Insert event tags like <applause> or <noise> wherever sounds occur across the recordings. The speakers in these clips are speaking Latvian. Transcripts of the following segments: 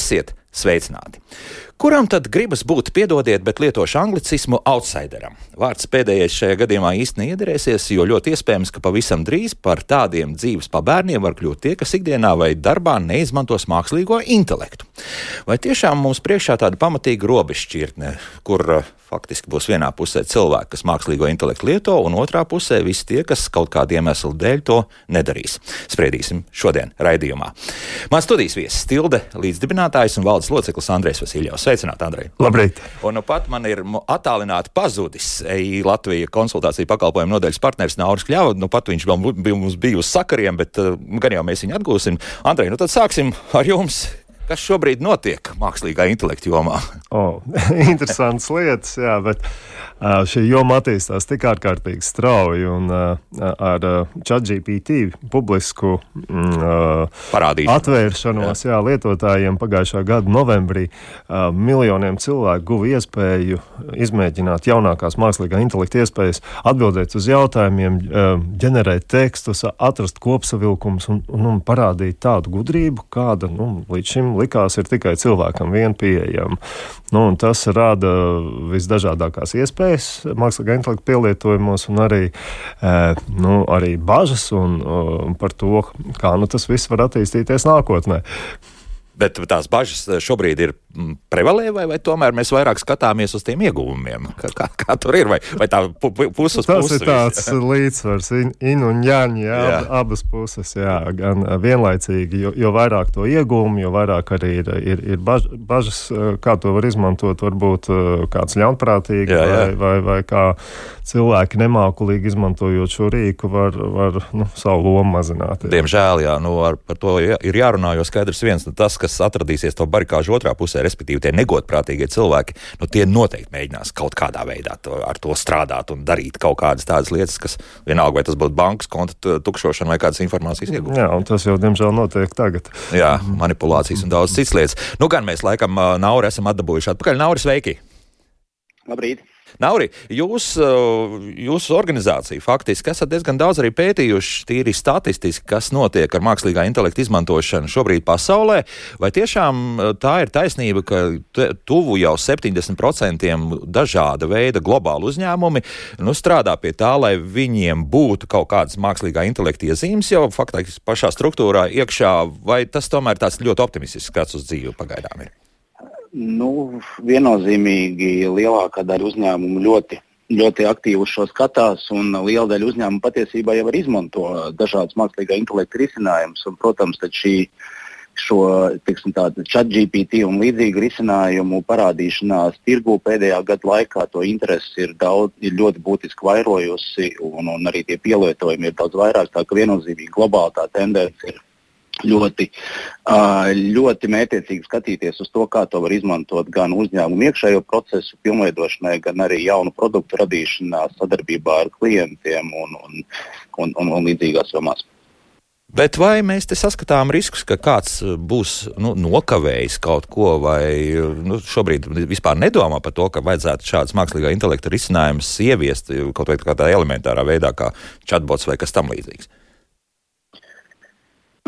Esiet sveicināti! Kuram tad gribas būt, piedodiet, bet lietošu anglicismu outsideram? Vārds pēdējais šajā gadījumā īsti neiederēsies, jo ļoti iespējams, ka pavisam drīz par tādiem dzīves pabērniem var kļūt tie, kas ikdienā vai darbā neizmantos mākslīgo intelektu. Vai tiešām mums priekšā tāda pamatīga robežšķirtne, kur uh, faktiski būs vienā pusē cilvēki, kas mākslīgo intelektu lieto, un otrā pusē visi tie, kas kaut kādu iemeslu dēļ to nedarīs. Spriedīsim šodien raidījumā. Mans studijas viesis Stilde, līdzdibinātājs un valdes loceklis Andrēs Vasiljovs. Sveicināti, Andrej! Labrīt! Un nu pat man ir attālināti pazudis EI Latvijas konsultāciju pakalpojumu nodaļas partneris Nauris Kļava. Nu pat viņš bija, mums bija uz sakariem, bet uh, gan jau mēs viņu atgūsim. Andrej, nu tad sāksim ar jums. Kas šobrīd notiek mākslīgā intelekta jomā? Oh, <laughs> interesants lietas, jā, bet šī joma attīstās tik ārkārtīgi strauji un uh, ar uh, ChatGPT publisku mm, atvēršanos jā. Jā, lietotājiem pagājušā gada novembrī uh, miljoniem cilvēku guva iespēju izmēģināt jaunākās mākslīgā intelekta iespējas, atbildēt uz jautājumiem, uh, ģenerēt tekstus, atrast kopsavilkumus un, un, un parādīt tādu gudrību, kāda nu, līdz šim likās, ir tikai cilvēkam vien pieejama. Nu, tas rada visdažādākās iespējas mākslīgā intelekta pielietojumos un arī, e, nu, arī bažas un, un par to, kā nu, tas viss var attīstīties nākotnē. Bet tās bažas šobrīd ir Mm, prevalē, vai, vai tomēr mēs vairāk skatāmies uz tiem ieguvumiem? Kā, kā, kā tur ir? Vai, vai tā puses Tas ir tāds visi, līdzsvars, in, in un jāņa, jā, jā. abas puses, jā, gan vienlaicīgi, jo, jo vairāk to ieguvumu, jo vairāk arī ir, ir, ir baž, bažas, kā to var izmantot, varbūt kāds ļaunprātīgi, jā, jā. Vai, vai, vai kā cilvēki nemākulīgi izmantojot šo rīku, var, var nu, savu lomu mazināt. Jā. Diemžēl, jā, nu, ar, par to ir jārunā, jo skaidrs viens, nu, tas, kas atradīsies to barikāžu otrā pusē, respektīvi tie negodprātīgie cilvēki, nu, tie noteikti mēģinās kaut kādā veidā to, ar to strādāt un darīt kaut kādas tādas lietas, kas vienalga, vai tas būtu bankas konta tukšošana vai kādas informācijas iegūšana. Jā, un tas jau, diemžēl, notiek tagad. Jā, manipulācijas un daudz citas lietas. Nu, gan mēs laikam Nauru esam atdabūjuši atpakaļ. Nauri, sveiki! Labrīt! Nauri, jūs, uh, jūsu organizācija faktiski esat diezgan daudz arī pētījuši tīri statistiski, kas notiek ar mākslīgā intelekta izmantošanu šobrīd pasaulē. Vai tiešām uh, tā ir taisnība, ka tuvu jau 70% dažāda veida globālu uzņēmumi nu, strādā pie tā, lai viņiem būtu kaut kādas mākslīgā intelekta iezīmes jau faktiski pašā struktūrā iekšā, vai tas tomēr tāds ļoti optimistisks skats uz dzīvi pagaidām ir? Nu, viennozīmīgi lielākā daļa uzņēmumu ļoti, ļoti aktīvi uz šo skatās, un liela daļa uzņēmumu patiesībā jau izmanto dažādas mākslīgā intelekta risinājumus. Protams, šī šo ChatGPT un līdzīgu risinājumu parādīšanās tirgū pēdējā gada laikā to interesi ir, daudz, ir ļoti būtiski vairojusi, un, un arī tie pielietojumi ir daudz vairāk. Tā ka viennozīmīgi globāli tā tendence ir ļoti, ļoti mētiecīgi skatīties uz to, kā to var izmantot gan uzņēmumu iekšējo procesu pilnveidošanai, gan arī jaunu produktu radīšanā, sadarbībā ar klientiem un, un, un, un, un līdzīgās jomās. Bet vai mēs te saskatām riskus, ka kāds būs nu, nokavējis kaut ko, vai nu, šobrīd vispār nedomā par to, ka vajadzētu šādas mākslīgā intelekta risinājumus ieviest kaut tādā elementārā veidā, kā chatbots vai kas tamlīdzīgs?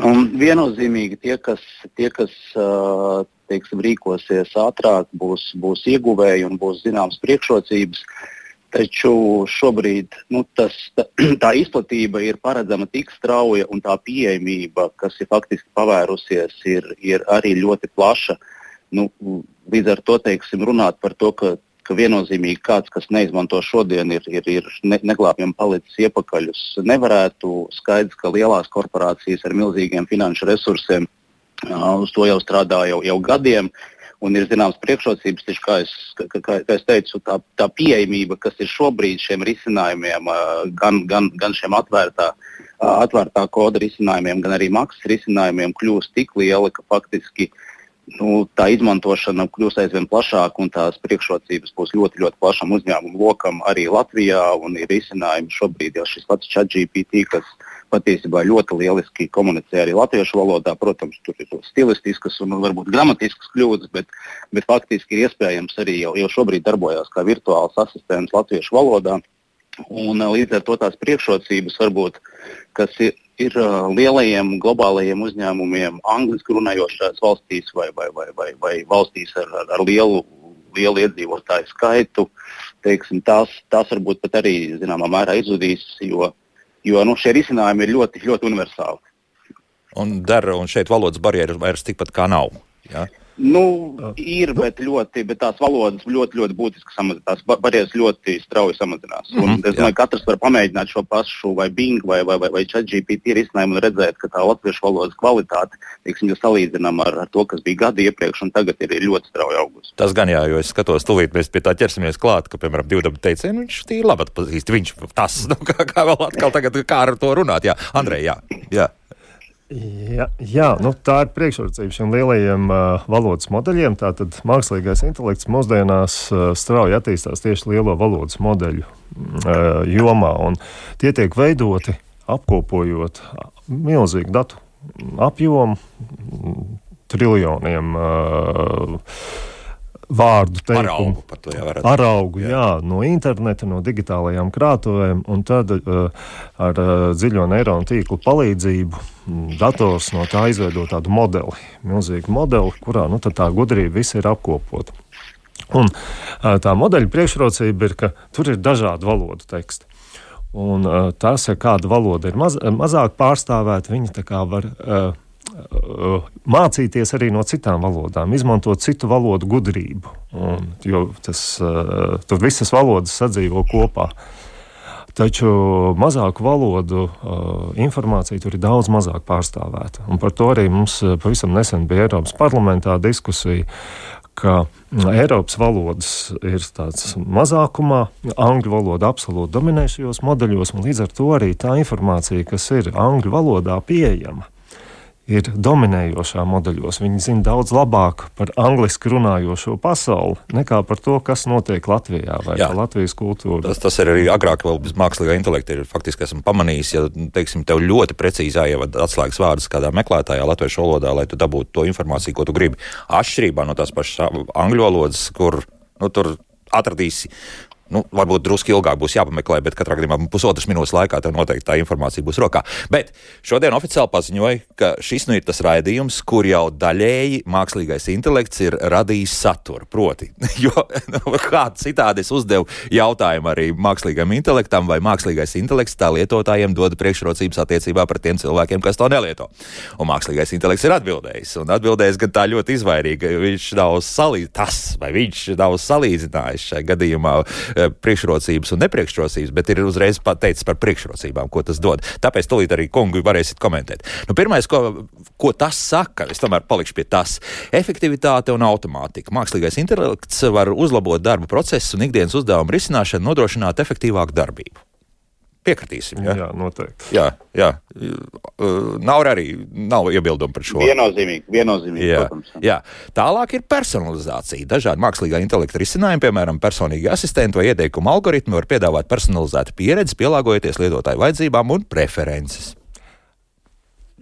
Un viennozīmīgi tie, kas, tie, kas teiksim, rīkosies ātrāk, būs, būs ieguvēji un būs zināmas priekšrocības. Taču šobrīd nu, tas, tā, <clears throat> tā izplatība ir paredzama tik strauja, un tā pieejamība, kas ir faktiski pavērusies, ir, ir arī ļoti plaša. Nu, līdz ar to teiksim, runāt par to, ka ka viennozīmīgi kāds, kas neizmanto šodien, ir, ir, ir ne, neglābjami palicis iepakaļ. Nevarētu skaidrs, ka lielās korporācijas ar milzīgiem finanšu resursiem uz to jau strādā jau, jau gadiem. Un ir zināmas priekšrocības, taču, kā, es, kā, kā es teicu, tā, tā pieejamība, kas ir šobrīd šiem risinājumiem, gan, gan, gan šiem atvērtā, atvērtā koda risinājumiem, gan arī maksas risinājumiem, kļūst tik liela, ka faktiski uh, nu, tā izmantošana kļūs aizvien plašāka un tās priekšrocības būs ļoti, ļoti plašam uzņēmumu lokam arī Latvijā. Ir izcinājumi šobrīd jau šis pats ChatGPT, kas patiesībā ļoti lieliski komunicē arī latviešu valodā. Protams, tur ir stilistiskas un varbūt gramatiskas kļūdas, bet, bet faktiski ir iespējams arī jau, jau šobrīd darbojas kā virtuāls asistents latviešu valodā. Un, līdz ar to tās priekšrocības, varbūt, kas ir, ir uh, lielajiem globālajiem uzņēmumiem, angļuiski runājošās valstīs vai, vai, vai, vai, vai valstīs ar, ar, ar lielu, lielu iedzīvotāju skaitu. Teiksim, tās, tās varbūt pat arī zināmā mērā izzudīs, jo, jo nu, šie risinājumi ir ļoti, ļoti universāli. Un, der, un šeit valodas barjeras vairs tikpat kā nav. Ja? Nu, ir, bet, ļoti, bet tās valodas ļoti, ļoti būtiski samazinās. Tās barjeras ļoti strauji samazinās. Mm -hmm, es domāju, ka katrs var pamēģināt šo pašu vai Bing vai, vai, vai, vai ChatGPT risinājumu un redzēt, ka tā latviešu valodas kvalitāte, teiksim, ja salīdzinām ar, ar to, kas bija gadi iepriekš, un tagad ir ļoti strauji augusi. Tas gan jā, jo es skatos, tūlīt mēs pie tā ķersimies klāt, ka, piemēram, divu dabu teicienu viņš tīri labi atpazīst. Viņš tas, <laughs> nu, kā, kā vēl atkal tagad, kā ar to runāt. Jā, Andrej, jā. jā. Jā, jā nu, tā ir priekšrocība šiem lielajiem uh, valodas modeļiem. Tātad mākslīgais intelekts mūsdienās uh, strauji attīstās tieši lielo valodas modeļu uh, jomā. Tie tiek veidoti apkopojot milzīgu datu apjomu, triljoniem. Uh, vārdu teikumu. Paraugu, to, jā, Paraugu, jā. jā, no interneta, no digitālajām krātuvēm, un tad uh, ar uh, dziļo neironu tīklu palīdzību dators no tā izveido tādu modeli, milzīgu modeli, kurā nu, tā gudrība viss ir apkopota. Un uh, tā modeļa priekšrocība ir, ka tur ir dažādi valodu teksti. Un, uh, tas, kāda valoda ir maz, mazāk pārstāvēta, viņi var uh, mācīties arī no citām valodām, izmantot citu valodu gudrību. Un, jo tas, eh, tur visas valodas sadzīvo kopā. Taču mazāku valodu uh, informācija tur ir daudz mazāk pārstāvēta. Un par to arī mums eh, pavisam nesen bija Eiropas parlamentā diskusija, ka mm, Eiropas valodas ir tāds mazākumā, angļu valoda absolūti dominē šajos modeļos, un līdz ar to arī tā informācija, kas ir angļu valodā pieejama, ir dominējošā modeļos. Viņi zina daudz labāk par angliski runājošo pasauli nekā par to, kas notiek Latvijā vai Latvijas kultūrā. Tas, tas ir arī agrāk, vēl bez mākslīgā intelekta, ir faktiski esmu pamanījis, ja teiksim, tev ļoti precīzi jāievada atslēgas vārdus kādā meklētājā latviešu valodā, lai tu dabūtu to informāciju, ko tu gribi. Atšķirībā no tās pašas angļu valodas, kur nu, tur atradīsi Nu, varbūt drusku ilgāk būs jāpameklē, bet katrā gadījumā pusotras minūtes laikā tev noteikti tā informācija būs rokā. Bet šodien oficiāli paziņoja, ka šis nu ir tas raidījums, kur jau daļēji mākslīgais intelekts ir radījis saturu. Proti, <laughs> jo nu, kā citādi es uzdevu jautājumu arī mākslīgam intelektam, vai mākslīgais intelekts tā lietotājiem dod priekšrocības attiecībā pret tiem cilvēkiem, kas to nelieto. Un mākslīgais intelekts ir atbildējis. Un atbildējis gan tā ļoti izvairīgi, viņš nav salīdzinājis, tas vai viņš nav salīdzinājis šajā gadījumā priekšrocības un nepriekšrocības, bet ir uzreiz pateicis par priekšrocībām, ko tas dod. Tāpēc tūlīt arī kungi varēsiet komentēt. Nu, pirmais, ko, ko tas saka, es tomēr palikšu pie tas - efektivitāte un automātika. Mākslīgais intelekts var uzlabot darba procesu un ikdienas uzdevumu risināšanu, nodrošināt efektīvāku darbību. Piekritīsim. Ja? Jā, noteikti. Jā, jā. Nav arī nav iebildumu par šo. Viennozīmīgi, viennozīmīgi jā, protams. Jā. Tālāk ir personalizācija. Dažādi mākslīgā intelekta risinājumi, piemēram, personīgi asistenti vai ieteikumu algoritmi, var piedāvāt personalizētu pieredzi, pielāgojoties lietotāju vajadzībām un preferences.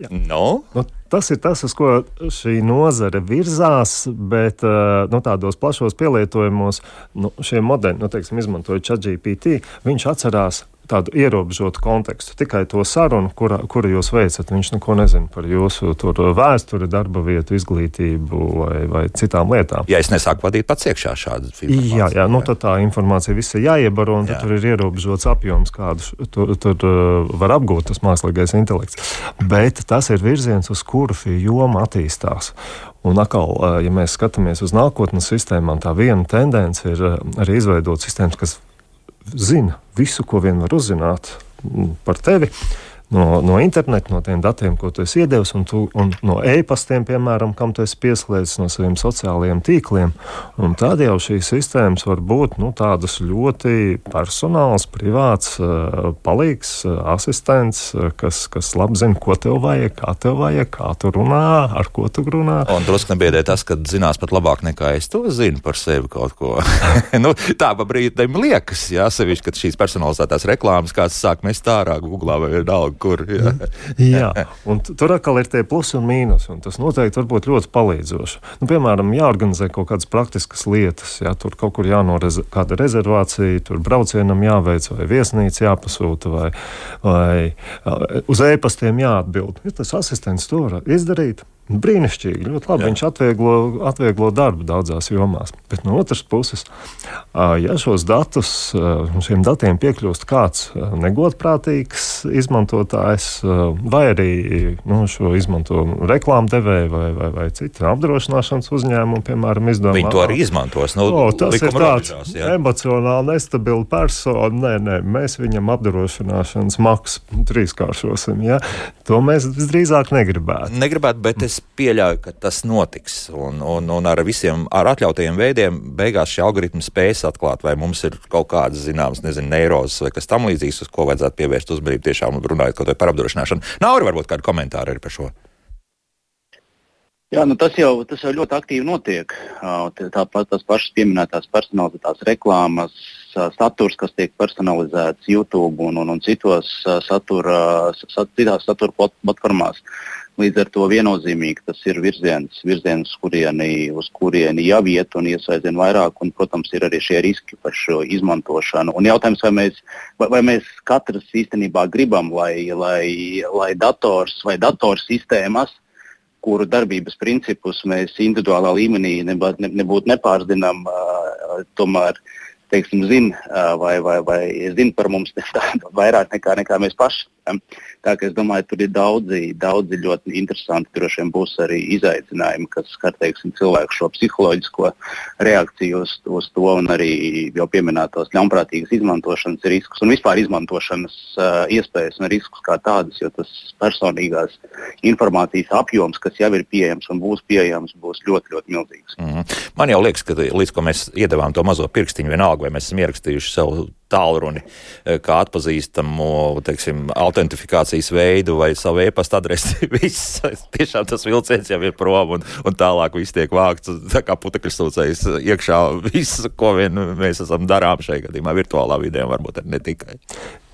No? Nu, tas ir tas, uz ko šī nozare virzās, bet nu, tādos plašos pielietojumos nu, šie modeļi, nu, teiksim, izmantojot ChatGPT, viņš atcerās tādu ierobežotu kontekstu, tikai to sarunu, kura, kuru jūs veicat. Viņš neko nezina par jūsu vēsturi, darba vietu, izglītību vai, vai citām lietām. Ja es nesāku vadīt pats iekšā šādu informāciju, jā, jā, nu, tad tā informācija viss ir jāiebaro, un jā. tur ir ierobežots apjoms, kādu tur, tur uh, var apgūt tas mākslīgais intelekts. Bet tas ir virziens, uz kuru šī joma attīstās. Un atkal, uh, ja mēs skatāmies uz nākotnes sistēmām, tā viena tendence ir uh, arī izveidot sistēmas, kas zina visu, ko vien var uzzināt par tevi no, no interneta, no tiem datiem, ko tu esi iedevis, un, tu, un no e-pastiem, piemēram, kam tu esi pieslēdzis no saviem sociālajiem tīkliem. Un tad jau šīs sistēmas var būt nu, tādas ļoti personāls, privāts, uh, palīgs, uh, asistents, uh, kas, kas labi zina, ko tev vajag, kā tev vajag, kā tu runā, ar ko tu runā. Un drusku nebiedē tas, ka zinās pat labāk nekā es to zinu par sevi kaut ko. <laughs> nu, tā pa brīdim liekas, jā, sevišķi, kad šīs personalizētās reklāmas kāds sāk mest ārā Google vai vienalga kur. Jā, jā. un tur atkal ir tie plusi un mīnus, un tas noteikti var būt ļoti palīdzoši. Nu, piemēram, jāorganizē kaut kādas praktiskas lietas, ja tur kaut kur jānorez kāda rezervācija, tur braucienam jāveic vai viesnīca jāpasūta vai, vai uz e-pastiem jāatbild. Ja tas asistents to var izdarīt. Brīnišķīgi, ļoti labi. Jā. Viņš atvieglo, atvieglo darbu daudzās jomās. Bet no otras puses, ja šos datus, šiem datiem piekļūst kāds negodprātīgs izmantotājs, vai arī nu, šo izmanto reklāmdevēji vai, vai, vai citi apdrošināšanas uzņēmumi, piemēram, izdomā. Viņi to arī izmantos. Nu, o, tas ir tāds robežās, emocionāli nestabils persona. Nē, nē, mēs viņam apdrošināšanas maksu trīskāršosim. Ja? To mēs visdrīzāk negribētu. Negribētu, bet es pieļauju, ka tas notiks. Un, un, un ar visiem ar atļautajiem veidiem beigās šie algoritmi spēs atklāt, vai mums ir kaut kādas zināmas, nezinu, neirozes vai kas tam līdzīgs, uz ko vajadzētu pievērst uzmanību tiešām runājot kaut vai par apdrošināšanu. Nav arī varbūt kādi komentāri arī par šo. Jā, nu tas, jau, tas jau ļoti aktīvi notiek. Tāpat tās pašas pieminētās personalizētās reklāmas, saturs, kas tiek personalizēts YouTube un, un, un citos satura, sat, citās satura platformās. Līdz ar to viennozīmīgi tas ir virziens, virziens kurieni, uz kurieni jau iet un iesaistīt vairāk. Un, protams, ir arī šie riski par šo izmantošanu. Un jautājums, vai mēs, vai, vai mēs katrs īstenībā gribam, lai, lai, lai dators vai datorsistēmas kuru darbības principus mēs individuālā līmenī nebūtu ne, nepārzinām, uh, tomēr teiksim, zina vai, vai, vai zina par mums <laughs> vairāk nekā, nekā mēs paši. Tā kā es domāju, tur ir daudzi, daudzi ļoti interesanti, droši vien būs arī izaicinājumi, kas skar teiksim, cilvēku šo psiholoģisko reakciju uz, uz to un arī jau pieminētos ļaunprātīgas izmantošanas riskus un vispār izmantošanas uh, iespējas un riskus kā tādas, jo tas personīgās informācijas apjoms, kas jau ir pieejams un būs pieejams, būs ļoti, ļoti milzīgs. Mm -hmm. Man jau liekas, ka līdz ko mēs iedavām to mazo pirkstiņu, vienalga vai mēs esam ierakstījuši savu tālruni, kā atpazīstamu teiksim, autentifikācijas veidu vai savu e-pasta adresi. <laughs> Viss tiešām tas vilciens jau ir prom un, un tālāk viss tiek vākts. Tā kā putekļu stūcējs iekšā viss, ko vien mēs esam darām šajā gadījumā, virtuālā vidē, varbūt ne tikai.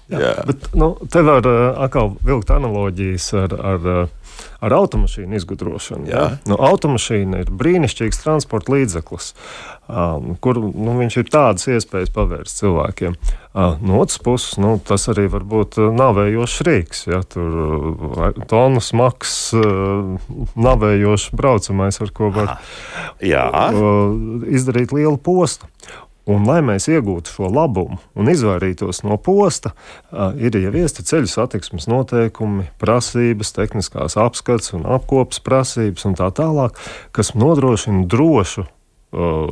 Jā, Jā. Bet, nu, te var uh, atkal vilkt analoģijas ar, ar uh, ar automašīnu izgudrošanu. Ja? Nu, automašīna ir brīnišķīgs transporta līdzeklis, um, kur nu, viņš ir tādas iespējas pavērst cilvēkiem. Uh, no otras puses, nu, tas arī var būt navējošs rīks. Ja? Tur uh, tonus smags, uh, navējošs braucamais, ar ko var uh, izdarīt lielu postu. Un, lai mēs iegūtu šo labumu un izvairītos no posta, ir ieviesti ceļu satiksmes noteikumi, prasības, tehniskās apskates un apkopes prasības un tā tālāk, kas nodrošina drošu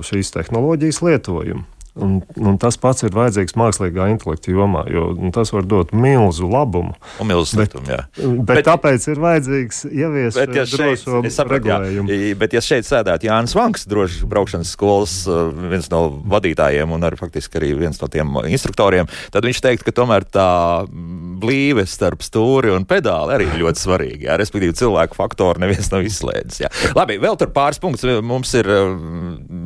šīs tehnoloģijas lietojumu. Un, un tas pats ir vajadzīgs mākslīgā intelekta jomā, jo nu, tas var dot milzu labumu. Un milzu sliktumu, jā. Bet, bet tāpēc ir vajadzīgs ieviest bet, ja drošo regulējumu. Jā, bet, ja šeit sēdētu Jānis Vanks, drošas braukšanas skolas uh, viens no vadītājiem un arī faktiski arī viens no tiem instruktoriem, tad viņš teikt, ka tomēr tā blīve starp stūri un pedāli arī ir ļoti svarīga. Jā. Respektīvi, cilvēku faktoru neviens nav izslēdzis. Jā. Labi, vēl tur pāris punktus. Mums ir uh,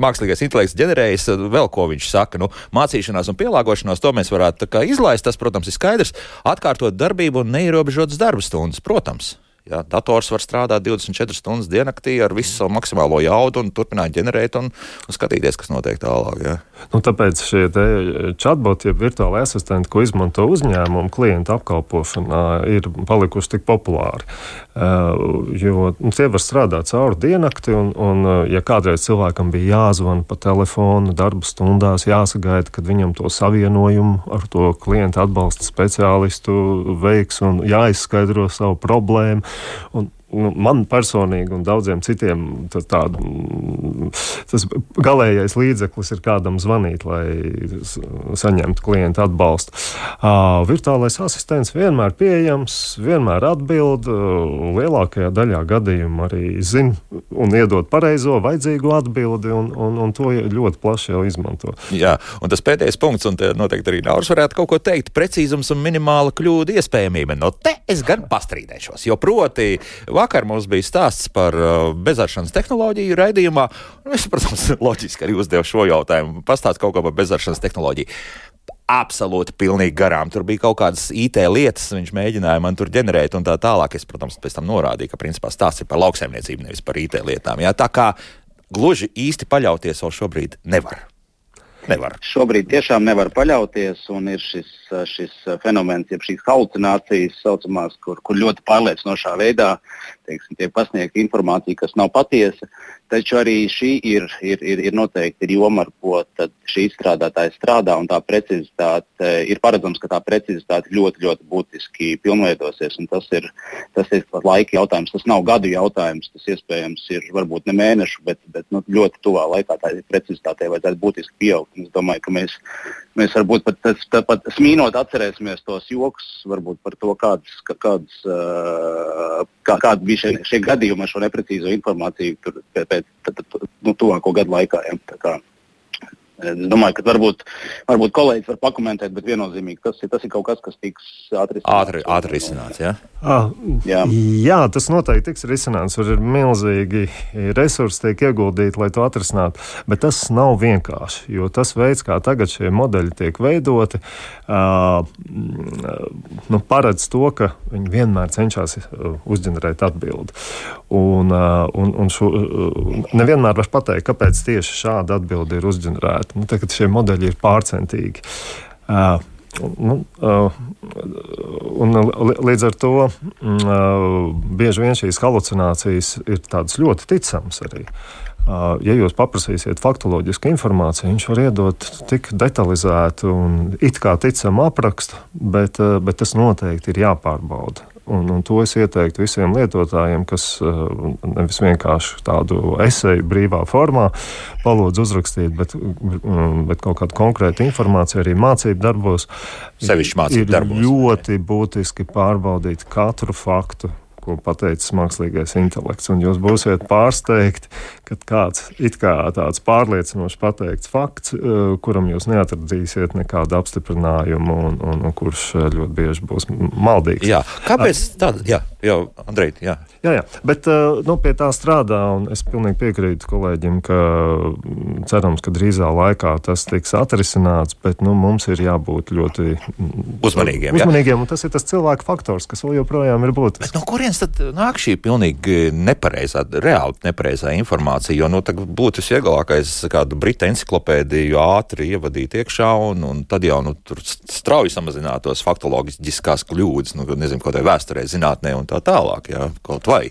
mākslīgais intelekts ģenerējis vēl ko viņš saka saka, nu, mācīšanās un pielāgošanās, to mēs varētu izlaist. Tas, protams, ir skaidrs. Atkārtot darbību un neierobežotas darba stundas, protams. Ja, dators var strādāt 24 stundas diennaktī ar visu savu maksimālo jaudu un turpināt ģenerēt un, un skatīties, kas notiek tālāk. Ja. Nu, tāpēc šie chatboti, jeb virtuāli asistenti, ko izmanto uzņēmumu klientu apkalpošanā, ir palikuši tik populāri. Uh, jo nu, tie var strādāt cauri diennakti, un, un uh, ja kādreiz cilvēkam bija jāzvana pa telefonu, darba stundās, jāsagaida, kad viņam to savienojumu ar to klientu atbalsta speciālistu veiks un jāizskaidro savu problēmu. Un, nu, man personīgi un daudziem citiem tas, tād, tas galīgais līdzeklis ir kādam zvanīt, lai saņemtu klienta atbalstu. Uh, virtuālais asistents vienmēr pieejams, vienmēr atbild, uh, lielākajā daļā gadījumu arī zina un iedod pareizo, vajadzīgo atbildi, un, un, un to ļoti plaši jau izmanto. Jā, un tas pēdējais punkts, un noteikti arī Nauris varētu kaut ko teikt, precīzums un minimāla kļūda iespējamība. No te es gan pastrīdēšos, jo proti vakar mums bija stāsts par uh, bezaršanas tehnoloģiju raidījumā. Es, protams, <laughs> loģiski arī uzdevu šo jautājumu. Pastāst kaut ko par bezaršanas tehnoloģiju. Absolūti pilnīgi garām. Tur bija kaut kādas IT lietas, viņš mēģināja man tur ģenerēt un tā tālāk. Es, protams, pēc tam norādīju, ka principā stāsts ir par lauksaimniecību, nevis par IT lietām. Jā, tā kā gluži īsti paļauties vēl šobrīd nevar. Nevar. Šobrīd tiešām nevar paļauties, un ir šis, šis fenomens, jeb šīs halucinācijas, saucamās, kur, kur ļoti pārliecinošā veidā teiksim, tiek pasniegta informācija, kas nav patiesa. Taču arī šī ir, ir, ir, ir noteikti ir joma, ar ko šī izstrādātāja strādā, un tā precizitāte ir paredzams, ka tā precizitāte ļoti, ļoti būtiski pilnveidosies. Tas ir, tas ir laika jautājums, tas nav gadu jautājums, tas iespējams ir varbūt ne mēnešu, bet, bet nu, ļoti tuvā laikā tā precizitātei vajadzētu būtiski pieaugt. Es domāju, ka mēs, mēs varbūt pat, pat, pat smīnot atcerēsimies tos joks par to, kādas, kādas, kā, kāda bija šie, šie gadījumi ar šo neprecīzo informāciju pēc pēc nu, tuvāko gadu laikā. Ja. Es domāju, ka varbūt, varbūt kolēģis var pakomentēt, bet viennozīmīgi tas ir, tas ir kaut kas, kas tiks ātri ātri, ātri risināts. Ja? Ah, jā. jā, tas noteikti tiks risināts. Tur ir milzīgi resursi, tiek ieguldīti, lai to atrisinātu. Bet tas nav vienkārši, jo tas veids, kā tagad šie modeļi tiek veidoti, uh, nu, paredz to, ka viņi vienmēr cenšas uzģenerēt atbildi. Un, uh, un, un šo, uh, nevienmēr var pateikt, kāpēc tieši šāda atbilde ir uzģenerēta nu, tagad šie modeļi ir pārcentīgi. Uh, Nu, uh, un, līdz ar to uh, bieži vien šīs halucinācijas ir ļoti ticamas arī. Uh, ja jūs paprasīsiet faktoloģisku informāciju, viņš var iedot tik detalizētu un it kā ticamu aprakstu, bet, bet tas noteikti ir jāpārbauda. Un, un to es ieteiktu visiem lietotājiem, kas uh, nevis vienkārši tādu esēju brīvā formā palūdz uzrakstīt, bet, um, bet kaut kādu konkrētu informāciju arī mācību darbos. Sevišķi mācību darbos. Ļoti būtiski pārbaudīt katru faktu ko pateicis mākslīgais intelekts. Un jūs būsiet pārsteigti, ka kāds it kā tāds pārliecinošs pateikts fakts, eh, kuram jūs neatradīsiet nekādu apstiprinājumu, un, un, un kurš eh, ļoti bieži būs maldīgs. Jā, kāpēc tāda? Jā, jau Andrei, jā. Jā, jā, bet eh, nu, pie tā strādā, un es pilnīgi piekrītu kolēģim, ka mm, cerams, ka drīzā laikā tas tiks atrisināts, bet nu, mums ir jābūt ļoti uzmanīgiem. uzmanīgiem jā. un tas ir tas cilvēku faktors, kas vēl joprojām ir būtisks. Bet no kurienes kurienes tad nāk šī pilnīgi nepareizā, reāli nepareizā informācija? Jo nu, būtu vieglākais kādu britu enciklopēdiju ātri ievadīt iekšā, un, un tad jau nu, tur strauji samazinātos faktoloģiskās kļūdas, nu, nezinu, kaut kādā vēsturē, zinātnē un tā tālāk, jā, kaut vai.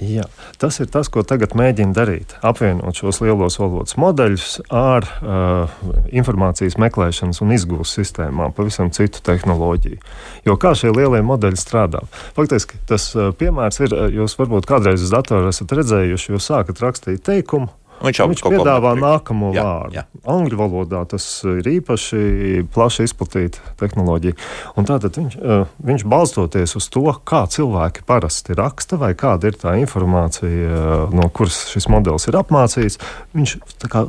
Jā, tas ir tas, ko tagad mēģina darīt. Apvienot šos lielos valodas modeļus ar uh, informācijas meklēšanas un izgūšanas sistēmām, pavisam citu tehnoloģiju. Jo kā šie lielie modeļi strādā? Faktiski tas uh, piemērs ir, uh, jūs varbūt kādreiz uz datora esat redzējuši, jūs sākat rakstīt teikumu, Viņš, viņš piedāvā nākamo jā, vārdu. Jā. Angļu valodā tas ir īpaši plaši izplatīta tehnoloģija. Un tātad viņš, uh, viņš balstoties uz to, kā cilvēki parasti raksta, vai kāda ir tā informācija, uh, no kuras šis modelis ir apmācīts, viņš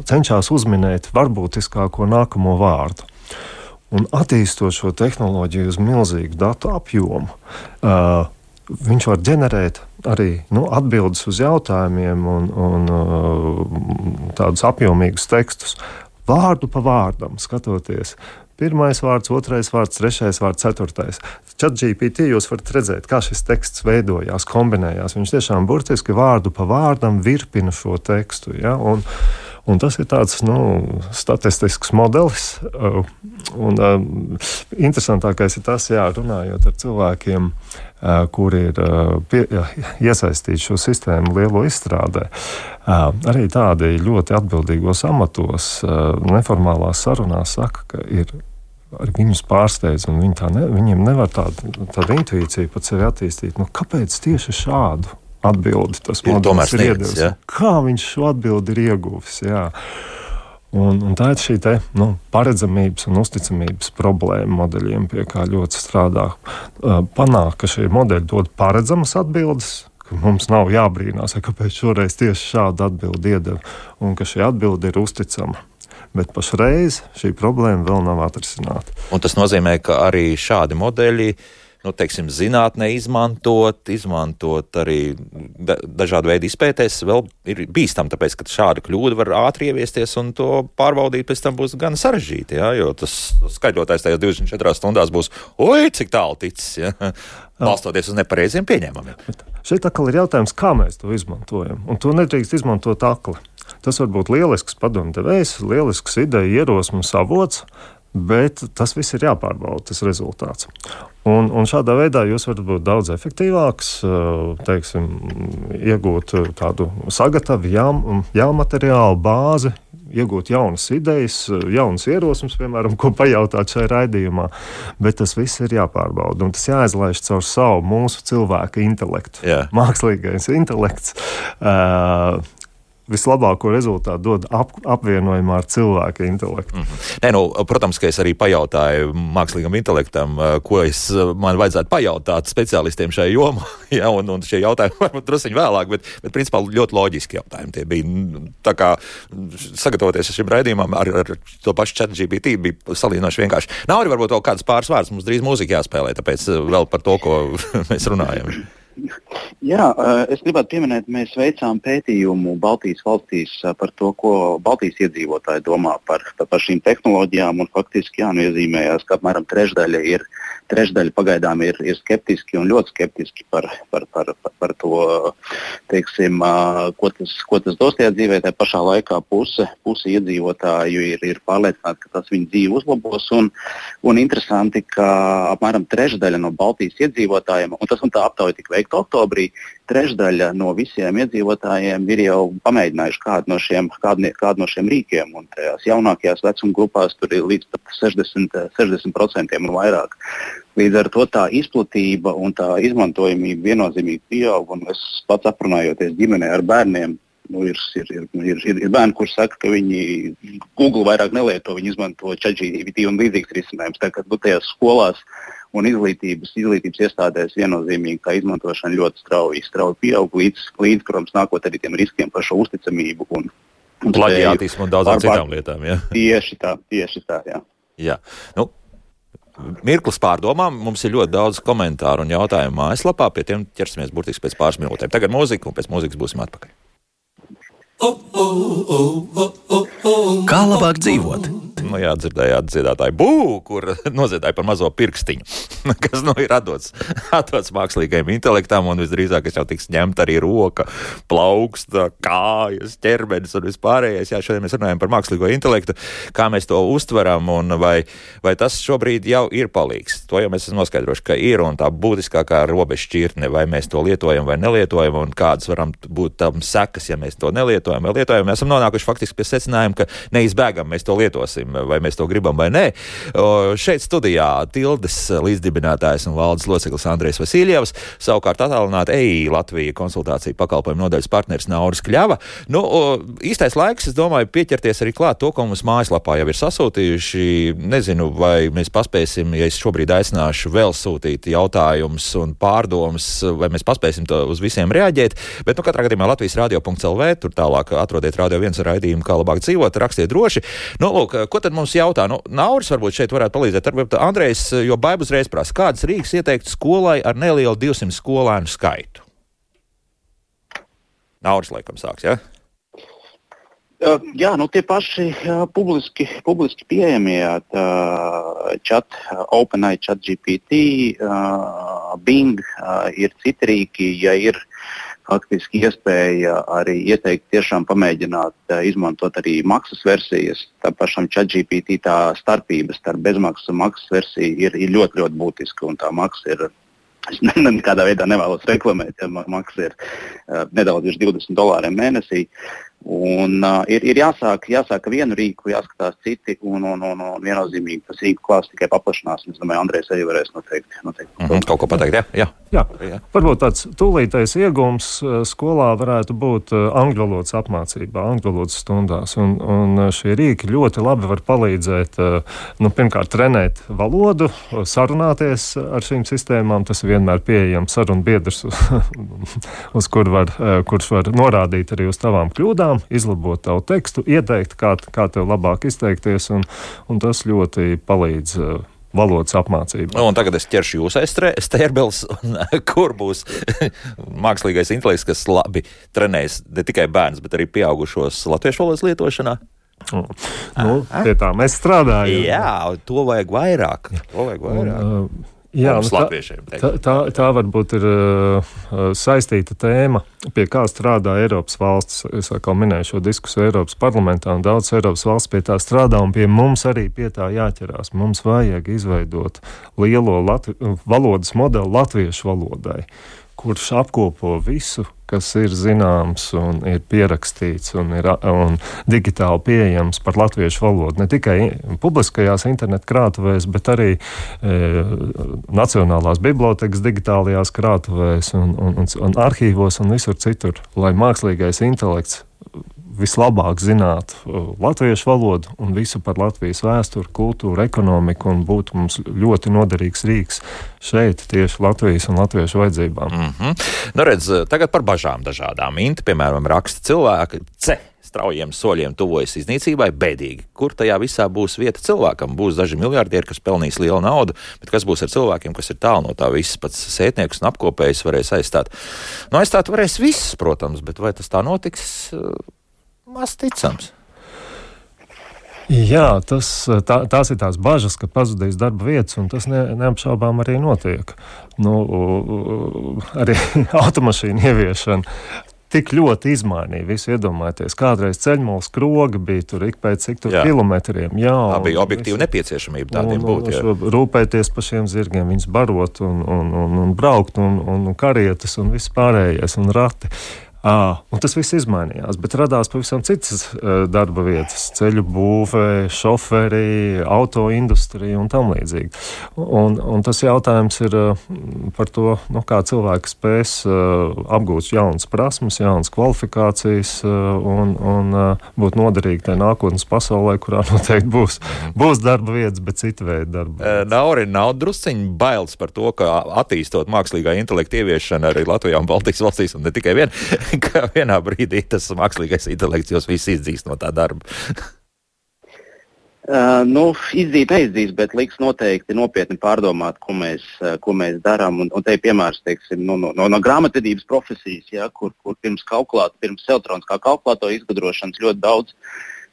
cenšas uzminēt varbūtiskāko nākamo vārdu. Un attīstot šo tehnoloģiju uz milzīgu datu apjomu, uh, viņš var ģenerēt arī nu, atbildes uz jautājumiem un, un uh, tādus apjomīgus tekstus. Vārdu pa vārdam skatoties. Pirmais vārds, otrais vārds, trešais vārds, ceturtais. Chat GPT jūs varat redzēt, kā šis teksts veidojās, kombinējās. Viņš tiešām burtiski vārdu pa vārdam virpina šo tekstu. Ja? Un, Un tas ir tāds nu, statistisks modelis. Uh, un, uh, interesantākais ir tas, jā, runājot ar cilvēkiem, uh, kuri ir pie, jā, iesaistīti šo sistēmu lielo izstrādē. Arī tādi ļoti atbildīgos amatos, neformālās sarunās saka, ka ir arī viņus pārsteidz, viņi ne, viņiem nevar tādu, tādu intuīciju pat sevi attīstīt. Nu, kāpēc tieši šādu atbildi tas modelis ir iedevis. Ja? Kā viņš šo atbildi ir ieguvis? Jā. Un, un tā ir šī te, nu, paredzamības un uzticamības problēma modeļiem, pie kā ļoti strādā. Panākt, ka šie modeļi dod paredzamas atbildes, ka mums nav jābrīnās, kāpēc šoreiz tieši šādu atbildi iedeva, un ka šī atbilde ir uzticama. Bet pašreiz šī problēma vēl nav atrisināta. Un tas nozīmē, ka arī šādi modeļi nu, teiksim, zinātnē izmantot, izmantot arī da dažādu veidu izpētēs, vēl ir bīstami, tāpēc, ka šāda kļūda var ātri ieviesties un to pārbaudīt pēc tam būs gan sarežģīti, ja, jo tas skaidrotājs tajās 24 stundās būs, oi, cik tālu ticis, ja, balstoties uz nepareiziem pieņēmumiem. Šeit atkal ir jautājums, kā mēs to izmantojam, un to nedrīkst izmantot akli. Tas var būt lielisks padomdevējs, lielisks ideja, ierosmes avots, bet tas viss ir jāpārbauda, tas rezultāts. Un, un šādā veidā jūs varat būt daudz efektīvāks, teiksim, iegūt tādu sagatavu jā, jāmateriālu bāzi, iegūt jaunas idejas, jaunas ierosmes, piemēram, ko pajautāt šajā raidījumā. Bet tas viss ir jāpārbauda un tas jāizlaiž caur savu mūsu cilvēka intelektu. Jā. Mākslīgais intelekts. Uh, vislabāko rezultātu dod ap, apvienojumā ar cilvēka intelektu. Mm -hmm. Nē, nu, protams, ka es arī pajautāju mākslīgam intelektam, ko es man vajadzētu pajautāt speciālistiem šajā jomā. <laughs> ja, un, un šie jautājumi varbūt druskuļi vēlāk, bet, bet principā ļoti loģiski jautājumi. Tie bija tā kā sagatavoties šim raidījumam ar, ar to pašu chat GPT bija salīdzinoši vienkārši. Nav arī varbūt vēl kāds pāris vārds, mums drīz mūzika jāspēlē, tāpēc vēl par to, ko <laughs> mēs runājam. Jā, eh, es gribētu pieminēt, mēs veicām pētījumu Baltijas valstīs eh, par to, ko Baltijas iedzīvotāji domā par, par šīm tehnoloģijām. Faktiski jā, nu, iezīmējās, ka apmēram trešdaļa ir trešdaļa pagaidām ir, ir skeptiski un ļoti skeptiski par, par, par, par, par to, teiksim, ko, tas, ko tas dos tajā dzīvē. Tā pašā laikā puse, puse iedzīvotāju ir, ir pārliecināti, ka tas viņu dzīvi uzlabos. Un, un interesanti, ka apmēram trešdaļa no Baltijas iedzīvotājiem, un tas un tā aptauja tika veikta oktobrī, trešdaļa no visiem iedzīvotājiem ir jau pamēģinājuši kādu no šiem, kādu, kādu no šiem rīkiem. Un tajās jaunākajās vecuma grupās tur ir līdz 60%, 60 un vairāk. Līdz ar to tā izplatība un tā izmantojamība viennozīmīgi pieaug. Es pats aprunājoties ģimenē ar bērniem, nu, ir, ir, ir, ir, ir, ir bērni, kuriem saka, ka viņi Google vairāk nelieto, viņi izmanto ChatGPT un līdzīgas risinājumus. Tā kā nu, tajās skolās un izglītības, izglītības iestādēs viennozīmīgi tā izmantošana ļoti strauji, strauji pieaug, līdz, līdz, protams, nākot arī tiem riskiem par šo uzticamību. Un, un Plaģiātismu un daudzām citām lietām. Ja? Tieši tā, tieši tā. Jā. Jā. Nu, Mirklis pārdomām, mums ir ļoti daudz komentāru un jautājumu mājaslapā. Pie tiem ķersimies burtiski pēc pāris minūtēm. Tagad mūzika, un pēc mūzikas būsim atpakaļ. Kā labāk dzīvot? Nu, jā, dzirdējāt dziedātāju būvu, kur noziedāja par mazo pirkstiņu, <laughs> kas nu, ir atdots, atdots mākslīgajam intelektam, un visdrīzāk jau tiks ņemta arī roka, plauksta, kājas, ķermenis un vispārējais. Jā, šodien mēs runājam par mākslīgo intelektu, kā mēs to uztveram, un vai, vai tas šobrīd jau ir palīgs. To jau mēs esam noskaidrojuši, ka ir, un tā būtiskākā robeža šķirtne, vai mēs to lietojam vai nelietojam, un kādas varam būt tam sekas, ja mēs to nelietojam vai lietojam. Mēs esam nonākuši faktiski pie secinājuma, ka neizbēgam mēs to lietosim vai mēs to gribam vai nē. Šeit studijā Tildes līdzdibinātājs un valdes loceklis Andrēs Vasiljevs, savukārt attālināti EI Latvija konsultāciju pakalpojumu nodaļas partneris Nauris Kļava. Nu, īstais laiks, es domāju, pieķerties arī klāt to, ko mums mājaslapā jau ir sasūtījuši. Nezinu, vai mēs paspēsim, ja es šobrīd aicināšu vēl sūtīt jautājumus un pārdomas, vai mēs paspēsim to uz visiem reaģēt. Bet, nu, katrā gadījumā Latvijas radio.lv, tur tālāk atrodiet radio viens raidījumu, kā labāk dzīvot, rakstiet droši. Nu, lūk, ko tad mums jautā? Nu, Nauris varbūt šeit varētu palīdzēt. Varbūt Andrejs, jo Baibas reiz prasa, kādas rīks ieteikt skolai ar nelielu 200 skolēnu skaitu? Nauris laikam sāks, ja? Uh, jā, nu tie paši uh, publiski, publiski pieejamie uh, chat, OpenAI, ChatGPT, Bing ir citi rīki, ja ir faktiski iespēja arī ieteikt tiešām pamēģināt uh, izmantot arī maksas versijas. Tā pašam ChatGPT tā starpība starp bezmaksas un maksas versiju ir, ir ļoti, ļoti būtiska un tā maksa ir. Es nekādā veidā nevēlos reklamēt, ja maksa ir uh, nedaudz virs 20 dolāriem mēnesī. Un, uh, ir, ir jāsāk, jāsāk vienu rīku, jāskatās citi, un, un, un, un viennozīmīgi tas rīku klāsts tikai paplašinās. Es domāju, Andrēs arī varēs noteikti. noteikti. Mm -hmm, kaut ko pateikt, jā. jā. jā. jā. Varbūt tāds tūlītais iegūms skolā varētu būt angļu valodas apmācībā, angļu valodas stundās. Un, un šie rīki ļoti labi var palīdzēt, nu, pirmkārt, trenēt valodu, sarunāties ar šīm sistēmām. Tas ir vienmēr pieejams sarunu biedrs, <laughs> uz, uz kur var, kurš var norādīt arī uz tavām kļūdām kļūdām, izlabot tavu tekstu, ieteikt, kā, kā tev labāk izteikties, un, un tas ļoti palīdz uh, valodas apmācību. Nu, tagad es ķeršu jūs aiz stērbels, kur būs <laughs> mākslīgais intelekts, kas labi trenēs ne tikai bērns, bet arī pieaugušos latviešu valodas lietošanā. Nu, nu, pie tā mēs strādājam. Jā, to vajag vairāk. To vajag vairāk. Un, uh, Jā, nu, tā, tā, tā, tā varbūt ir uh, saistīta tēma, pie kā strādā Eiropas valsts. Es jau minēju šo diskusiju Eiropas parlamentā, un daudz Eiropas valsts pie tā strādā, un pie mums arī pie tā jāķerās. Mums vajag izveidot lielo Latvi valodas modeli latviešu valodai. Uh, kurš apkopo visu, kas ir zināms un ir pierakstīts un ir un digitāli pieejams par latviešu valodu. Ne tikai publiskajās internetu krātuvēs, bet arī e, Nacionālās bibliotekas digitālajās krātuvēs un, un, un, un arhīvos un visur citur, lai mākslīgais intelekts vislabāk zinātu uh, latviešu valodu un visu par Latvijas vēsturi, kultūru, ekonomiku un būtu mums ļoti noderīgs rīks šeit, tieši Latvijas un latviešu vajadzībām. Mm -hmm. nu, redz, tagad par bažām dažādām. Inti, piemēram, raksta cilvēki. Ce straujiem soļiem tuvojas iznīcībai, bēdīgi. Kur tajā visā būs vieta cilvēkam? Būs daži miljardieri, kas pelnīs lielu naudu, bet kas būs ar cilvēkiem, kas ir tālu no tā visas pats sētnieks un apkopējs varēs aizstāt? Nu, aizstāt varēs visus, protams, bet vai tas tā notiks? Maz ticams. Jā, tas, tā, tās ir tās bažas, ka pazudīs darba vietas, un tas ne, neapšaubām arī notiek. Nu, arī <laughs> automašīnu ieviešana tik ļoti izmainīja visu. Iedomājieties, kādreiz ceļmalas kroga bija tur ik pēc cik tur jā. kilometriem. Jā, tā bija objektīva visu, nepieciešamība tādiem būt. Rūpēties par šiem zirgiem, viņus barot un, un, un, un braukt, un, un karietas un viss pārējais, un rati. Un tas viss izmainījās, bet radās pavisam citas darba vietas - ceļu būvē, šoferi, auto industrija un tam līdzīgi. Un, un tas jautājums ir par to, nu, kā cilvēki spēs apgūt jaunas prasmes, jaunas kvalifikācijas un, un būt noderīgi tajā nākotnes pasaulē, kurā <laughs> noteikti būs, būs darba vietas, bet cita veida darba. Vietas. Nauri nav drusciņi bailes par to, ka attīstot mākslīgā intelekta ieviešanu arī Latvijā un Baltijas valstīs un ne tikai vien. <laughs> ka vienā brīdī tas mākslīgais intelekts jūs visus izdzīs no tā darba. <laughs> Uh, nu, izdzīt, neizdīs, bet liks noteikti nopietni pārdomāt, ko mēs, uh, ko mēs darām. Un, un te ir piemērs teiksim, no, no, no, no grāmatvedības profesijas, ja, kur, kur pirms kalkulāta, pirms elektroniskā kalkulātora izgudrošanas ļoti daudz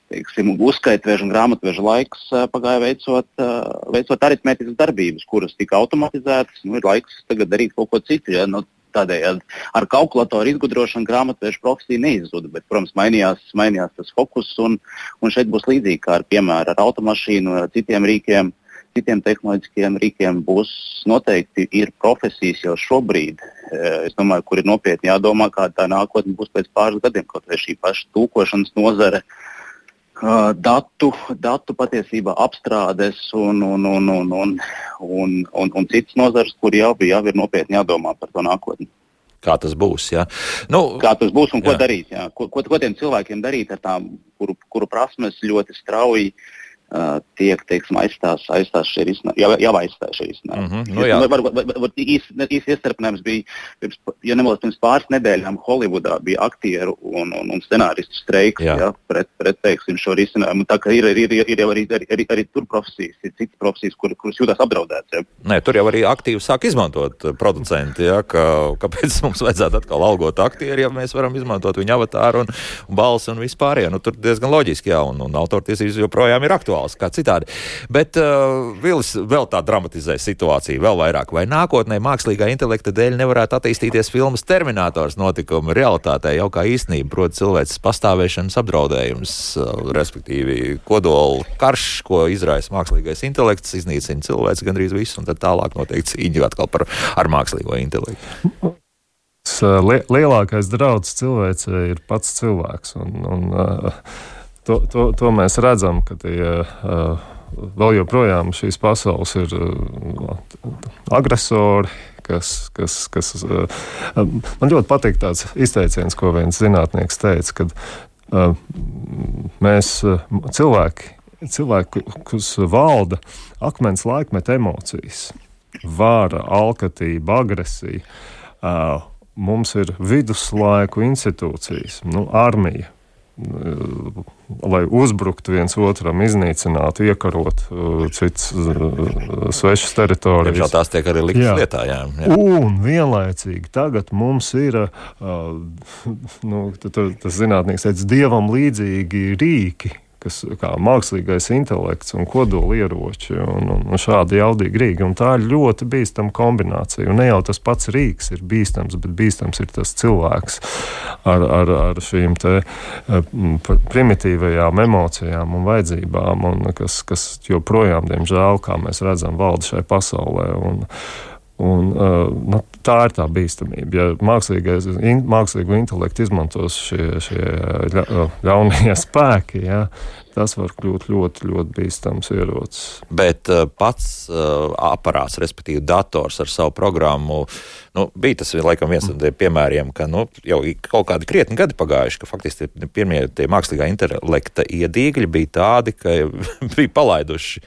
teiksim, uzskaitvežu un grāmatvežu laiks uh, pagāja veicot, uh, veicot aritmētiskas darbības, kuras tika automatizētas. Nu, ir laiks tagad darīt kaut ko citu. Ja, nu, Tādējādi ar kalkulatoru izgudrošanu grāmatveža profesija neizzuda, bet, protams, mainījās, mainījās tas fokus. Un, un šeit būs līdzīgi kā ar, piemēram, ar automašīnu, ar citiem rīkiem, citiem tehnoloģiskiem rīkiem. Būs noteikti ir profesijas jau šobrīd, eh, es domāju, kur ir nopietni jādomā, kāda tā nākotne būs pēc pāris gadiem, kaut vai šī paša tūkošanas nozare. Uh, datu, datu patiesībā apstrādes un, un, un, un, un, un, un, un citas nozares, kur jau, jau ir nopietni jādomā par to nākotni. Kā tas būs? Ja? Nu, Kā tas būs un ko jā. darīt? Jā? Ko, ko, ko tiem cilvēkiem darīt ar tām, kuru, kuru prasmes ļoti strauji uh, Uh, tiek teiksim, aizstās, aizstās šie risinājumi, jau, jau aizstāja šie risinājumi. Mm -hmm, nu, jā. var, var, var, īsi, īsi iestarpinājums bija, pirms, ja nemaldos, pirms pāris nedēļām Holivudā bija aktieru un, un, un scenāristu streiks ja, pret, pret teiksim, šo risinājumu. Tā kā ir, ir, ir, ir jau arī, arī, arī, arī tur profesijas, ir citas profesijas, kur, kuras jūtas apdraudētas. Ja. Nē, tur jau arī aktīvi sāk izmantot producenti, ja, ka, kāpēc <laughs> mums vajadzētu atkal algot aktieru, ja mēs varam izmantot viņa avatāru un, un balsi un vispārējo. Nu, tur diezgan loģiski, jā, un, un autortiesības joprojām ir aktuāls aktuāls kā citādi. Bet uh, Vils vēl tā dramatizē situāciju vēl vairāk. Vai nākotnē mākslīgā intelekta dēļ nevarētu attīstīties filmas Terminators notikuma realitātē jau kā īstenība, proti cilvēks pastāvēšanas apdraudējums, uh, respektīvi kodola karš, ko izraisa mākslīgais intelekts, iznīcina cilvēks gandrīz visu, un tad tālāk notiek cīņa atkal par, ar mākslīgo intelektu. Lielākais draudz cilvēcei ir pats cilvēks. Un, un, uh, to, to, to mēs redzam, ka tie, uh, vēl joprojām šīs pasaules ir uh, agresori. Kas, kas, kas, uh, man ļoti patīk tāds izteiciens, ko viens zinātnieks teica, ka uh, mēs uh, cilvēki, cilvēki, kas valda akmens laikmeta emocijas, vāra, alkatība, agresija. Mums ir viduslaiku institūcijas, nu, armija, lai uzbruktu viens otram, iznīcinātu, iekarot uh, citas uh, svešas teritorijas. Diemžēl tās tiek arī liktas jā. lietā. Jā, jā. Un vienlaicīgi tagad mums ir, uh, <laughs> nu, tas zinātnīgs teica, dievam līdzīgi rīki kas kā mākslīgais intelekts un kodolieroči un, un, un šādi jaudīgi rīki. Un tā ir ļoti bīstama kombinācija. Un ne jau tas pats rīks ir bīstams, bet bīstams ir tas cilvēks ar, ar, ar šīm te eh, primitīvajām emocijām un vajadzībām, un kas, kas joprojām, diemžēl, kā mēs redzam, valda šai pasaulē. Un, Un, uh, nu, tā ir tā bīstamība. Ja in, mākslīgo intelektu izmantos šie, šie ļaunie <laughs> spēki, ja, tas var kļūt ļoti, ļoti bīstams ierocis. Bet uh, pats uh, aparāts, respektīvi dators ar savu programmu, nu, bija tas laikam viens no tiem piemēriem, ka nu, jau kaut kādi krietni gadi pagājuši, ka faktiski pirmie mākslīgā intelekta iedīgļi bija tādi, ka <laughs> bija palaiduši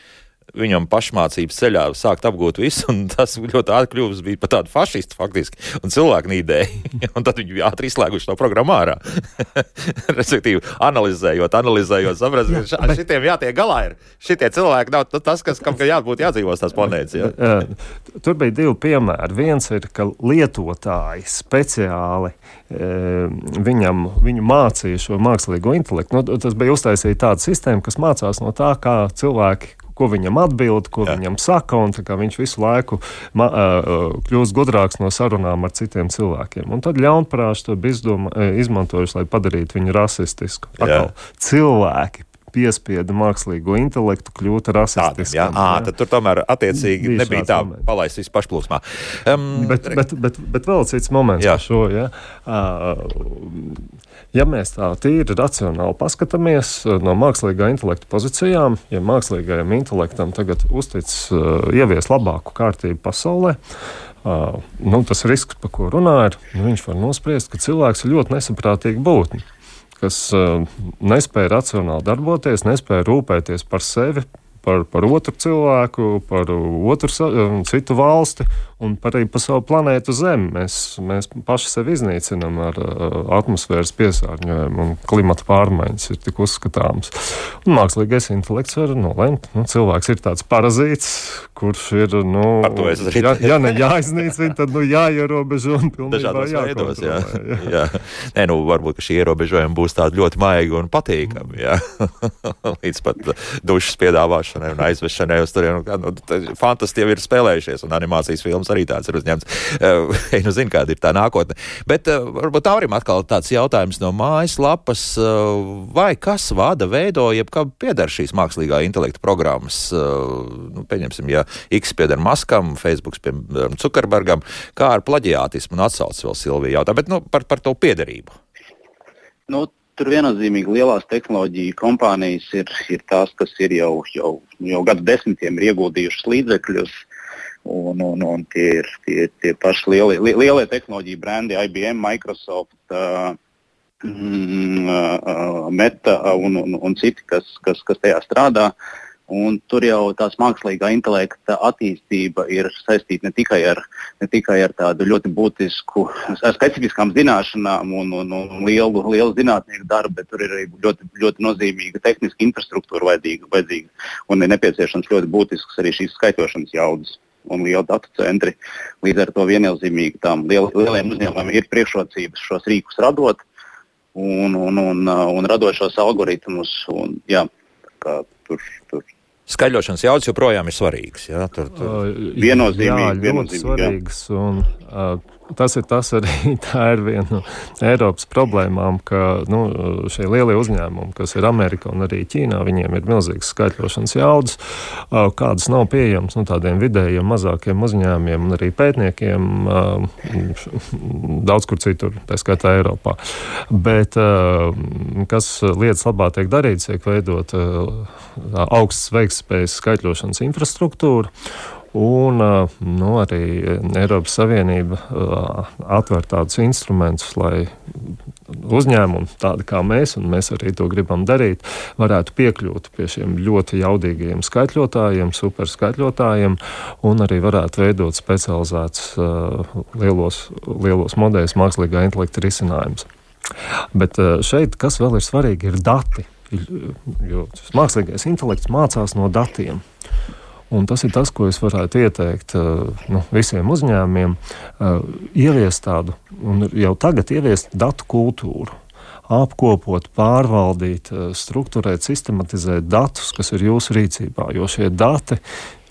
viņam pašmācības ceļā sākt apgūt visu, un tas ļoti ātri kļuvis bija par tādu fašistu faktiski, un cilvēku nīdēji. <laughs> un tad viņi ātri izslēguši to programmu ārā. <laughs> Respektīvi, analizējot, analizējot, saprast, ka jā, bet... šitiem jātiek galā ir. Šitie cilvēki nav tas, kas, kam jābūt jādzīvos tās planētas. Ja? Tur bija divi piemēri. Viens ir, ka lietotāji speciāli viņam, viņu mācīja šo mākslīgo intelektu. Nu, tas bija uztaisīta tāda sistēma, kas mācās no tā, kā cilvēki ko viņam atbild, ko Jā. viņam saka, viņš visu laiku ma, uh, kļūst gudrāks no sarunām ar citiem cilvēkiem. Un tad ļaunprātīgi to izmantojuši, lai padarītu viņu rasistisku. Atkal, cilvēki piespieda mākslīgo intelektu kļūt rasistiskam. Jā, à, tad tur tomēr attiecīgi Bija nebija tā moments. palaist visu pašplūsmā. Um, bet, bet, bet, bet vēl cits moments jā. par šo. Ja? Uh, Ja mēs tā tīri racionāli paskatāmies no mākslīgā intelekta pozīcijām, ja mākslīgajam intelektam tagad uztic uh, ievies labāku kārtību pasaulē, uh, nu, tas risks, par ko runāju, nu, viņš var nospriest, ka cilvēks ir ļoti nesaprātīga būtne kas uh, nespēja racionāli darboties, nespēja rūpēties par sevi, par, par otru cilvēku, par otru citu valsti un arī pa savu planētu Zemi. Mēs, mēs paši sevi iznīcinām ar uh, atmosfēras piesārņojumu, un klimata pārmaiņas ir tik uzskatāmas. Un mākslīgais intelekts var nolemt, nu, cilvēks ir tāds parazīts, kurš ir, nu, ja, ja ne <laughs> jāiznīcina, tad nu, jāierobežo un pilnībā veidos, jā. jā. <laughs> jā. Nē, nu, varbūt šī ierobežojuma būs tāda ļoti maiga un patīkama, jā. <laughs> līdz pat dušas piedāvāšanai un aizvešanai uz turienu. Nu, fantastiski jau ir spēlējušies un animācijas filmas arī tāds ir uzņemts. <laughs> Uh, nu zinu, kāda ir tā nākotne. Bet uh, varbūt Taurim atkal tāds jautājums no mājaslapas, uh, vai kas vada, veido, jeb kā pieder šīs mākslīgā intelekta programmas, uh, nu, pieņemsim, ja X pieder Maskam, Facebook piemēram Zuckerbergam, kā ar plaģiātismu un atsaucis vēl Silvija jautā, bet nu, par, par to piederību. Nu, Tur viennozīmīgi lielās tehnoloģiju kompānijas ir, ir tās, kas ir jau, jau, jau gadu desmitiem ieguldījušas līdzekļus Un, un, un tie ir tie, tie paši lielie, lielie tehnoloģiju brendi, IBM, Microsoft, uh, mm, uh, Meta un, un, un citi, kas, kas, kas tajā strādā. Un tur jau tās mākslīgā intelekta attīstība ir saistīta ne tikai ar, ne tikai ar tādu ļoti būtisku, specifiskām zināšanām un, un, un lielu, lielu zinātnieku darbu, bet tur ir arī ļoti, ļoti nozīmīga tehniska infrastruktūra vajadzīga, vajadzīga un ir nepieciešams ļoti būtisks arī šīs skaitošanas jaudas un lieli datu centri. Līdz ar to viennozīmīgi tām liel, lieliem uzņēmumiem ir priekšrocības šos rīkus radot un, un, un, un radot šos algoritmus. Un, jā, tur, tur. Skaļošanas jaudas joprojām ir svarīgas. Jā, tur, tur. Viennozīmīgi, jā, viennozīmīgi, svarīgas. Jā. Un, uh, tas ir tas arī <laughs> tā ir viena no Eiropas problēmām, ka nu, šie lielie uzņēmumi, kas ir Amerikā un arī Ķīnā, viņiem ir milzīgas skaitļošanas jaudas, kādas nav pieejamas nu, tādiem vidējiem, mazākiem uzņēmumiem un arī pētniekiem <laughs> daudz kur citur, tā skaitā Eiropā. Bet kas lietas labā tiek darīts, tiek veidot augsts veiktspējas skaitļošanas infrastruktūra. Un nu, arī Eiropas Savienība atver tādus instrumentus, lai uzņēmumi, tādi kā mēs, un mēs arī to gribam darīt, varētu piekļūt pie šiem ļoti jaudīgiem skaitļotājiem, superskaitļotājiem, un arī varētu veidot specializētus lielos, lielos modeļus, mākslīgā intelekta risinājumus. Bet šeit, kas vēl ir svarīgi, ir dati. Jo mākslīgais intelekts mācās no datiem. Un tas ir tas, ko es varētu ieteikt nu, visiem uzņēmumiem, ieviest tādu, un jau tagad ieviest datu kultūru apkopot, pārvaldīt, struktūrēt, sistematizēt datus, kas ir jūsu rīcībā. Jo šie dati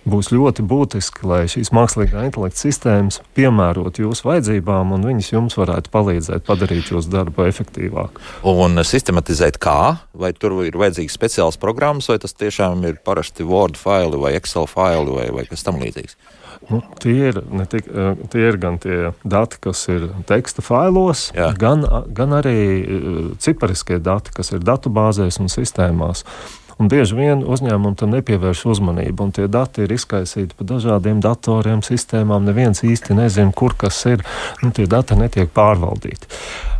būs ļoti būtiski, lai šīs mākslīgā intelekta sistēmas piemērot jūsu vajadzībām, un viņas jums varētu palīdzēt padarīt jūsu darbu efektīvāku. Un sistematizēt kā? Vai tur ir vajadzīgs speciāls programmas, vai tas tiešām ir parasti Word faili vai Excel faili vai, vai kas tam līdzīgs? Nu, tie, ir, tik, tie ir gan tie dati, kas ir teksta failos, Jā. gan, gan arī cipariskie dati, kas ir datubāzēs un sistēmās. Un bieži vien uzņēmumi tam nepievērš uzmanību, un tie dati ir izkaisīti pa dažādiem datoriem, sistēmām. Neviens īsti nezina, kur kas ir. Nu, tie dati netiek pārvaldīti.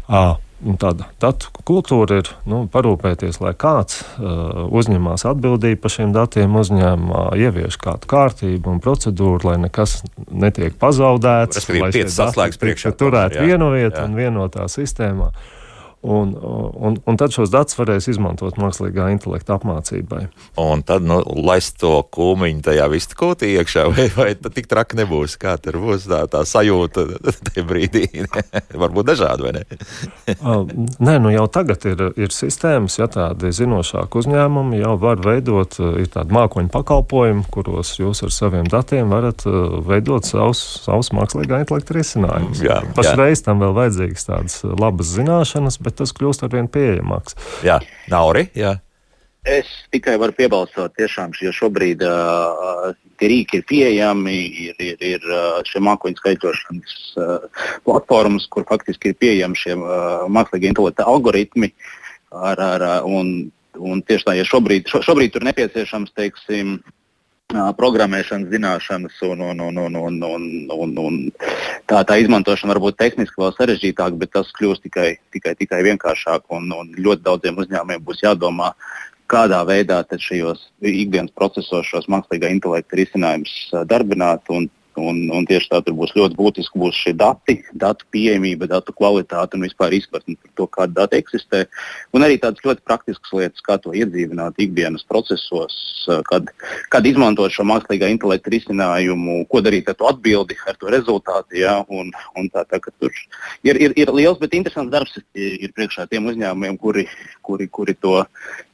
Uh, Tāda datu kultūra ir nu, parūpēties, lai kāds uh, uzņemās atbildību par šiem datiem, uzņēmumā ievieš kādu kārtību un procedūru, lai nekas netiek pazaudēts. Tas ir piecas atslēgas priekšā. Turēt vienu vietu un vienotā sistēmā. Uh, Un, un, un tad šos datus varēs izmantot mākslīgā intelekta apmācībai. Un tad nu, laist to kūmiņu tajā vistakūtī iekšā, vai, vai tad tik traki nebūs? Kā tur būs tā, tā sajūta <laughs> tajā brīdī? <laughs> Varbūt dažādi, vai ne? <laughs> uh, nē, nu jau tagad ir, ir sistēmas, ja tādi zinošāki uzņēmumi jau var veidot, ir tādi mākoņu pakalpojumi, kuros jūs ar saviem datiem varat veidot savus, savus mākslīgā intelekta risinājumus. Pašreiz tam vēl vajadzīgas tādas labas zināšanas, bet tas kļūst arvien pieejamāks. Jā, Nauri, jā. Es tikai varu piebalsot, tiešām, jo šobrīd uh, rīki ir pieejami, ir, ir, ir uh, šie mākoņu skaitļošanas uh, platformas, kur faktiski ir pieejami šie uh, mākslīgi intelekta algoritmi. Ar, ar, un, un tieši tā, ja šobrīd, šo, šobrīd tur nepieciešams, teiksim, programmēšanas zināšanas un, un, un, un, un, un, un, un tā, tā izmantošana varbūt tehniski vēl sarežģītāk, bet tas kļūs tikai, tikai, tikai vienkāršāk un, un ļoti daudziem uzņēmumiem būs jādomā, kādā veidā šajos ikdienas procesos šos mākslīgā intelekta risinājumus darbināt un Un, un tieši tā tur būs ļoti būtiski būs šie dati, datu pieejamība, datu kvalitāte un vispār izpratne par to, kāda data eksistē. Un arī tādas ļoti praktiskas lietas, kā to iedzīvināt ikdienas procesos, kad, kad izmantot šo mākslīgā intelekta risinājumu, ko darīt ar to atbildi, ar to rezultātu. Ja? Un, un tā, tā, tur ir, ir, ir liels, bet interesants darbs ir priekšā tiem uzņēmumiem, kuri, kuri, kuri to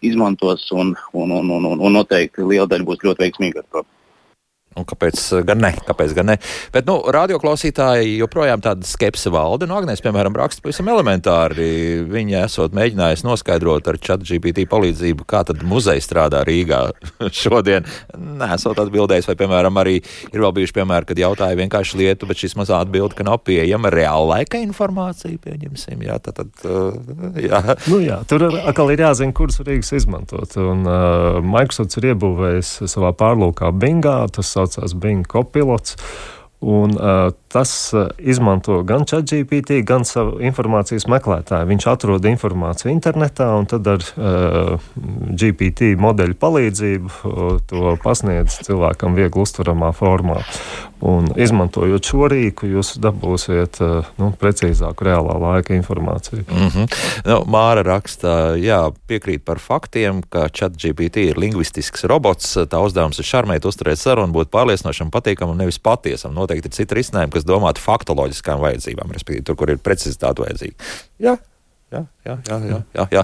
izmantos un, un, un, un, un noteikti liela daļa būs ļoti veiksmīga ar to. Un kāpēc eh, gan ne? Kāpēc gan ne? Bet, nu, radioklausītāji joprojām tāda skepse valda. Nu, Agnēs, piemēram, raksta pavisam elementāri. Viņa esot mēģinājusi noskaidrot ar chat GPT palīdzību, kā tad muzeja strādā Rīgā <laughs> šodien. Nē, esot atbildējis, vai, piemēram, arī ir vēl bijuši piemēri, kad jautāja vienkārši lietu, bet šis mazā atbilde, ka nav pieejama reāla laika informācija, pieņemsim. Jā, tad, tad, uh, jā. Nu, jā, tur atkal ir jāzina, kuras Rīgas izmantot. Un uh, Microsoft ir iebūvējis savā pārlūkā Bingā. Tas saucās Bing Copilots. Un, uh, tas uh, izmanto gan ChatGPT, gan savu informācijas meklētāju. Viņš atrod informāciju internetā un tad ar uh, GPT modeļu palīdzību uh, to pasniedz cilvēkam viegli uztveramā formā. Un, izmantojot šo rīku, jūs dabūsiet uh, nu, precīzāku reālā laika informāciju. Mm -hmm. nu, Māra raksta, jā, piekrīt par faktiem, ka ChatGPT ir lingvistisks robots. Tā uzdevums ir šarmēt, uzturēt sarunu, būt pārliecinošam, patīkamam, nevis patiesam noteikti ir citi risinājumi, kas domāti faktoloģiskām vajadzībām, respektīvi, tur, kur ir precizitāte vajadzīga. Jā, Jā, jā, jā, jā, jā, jā.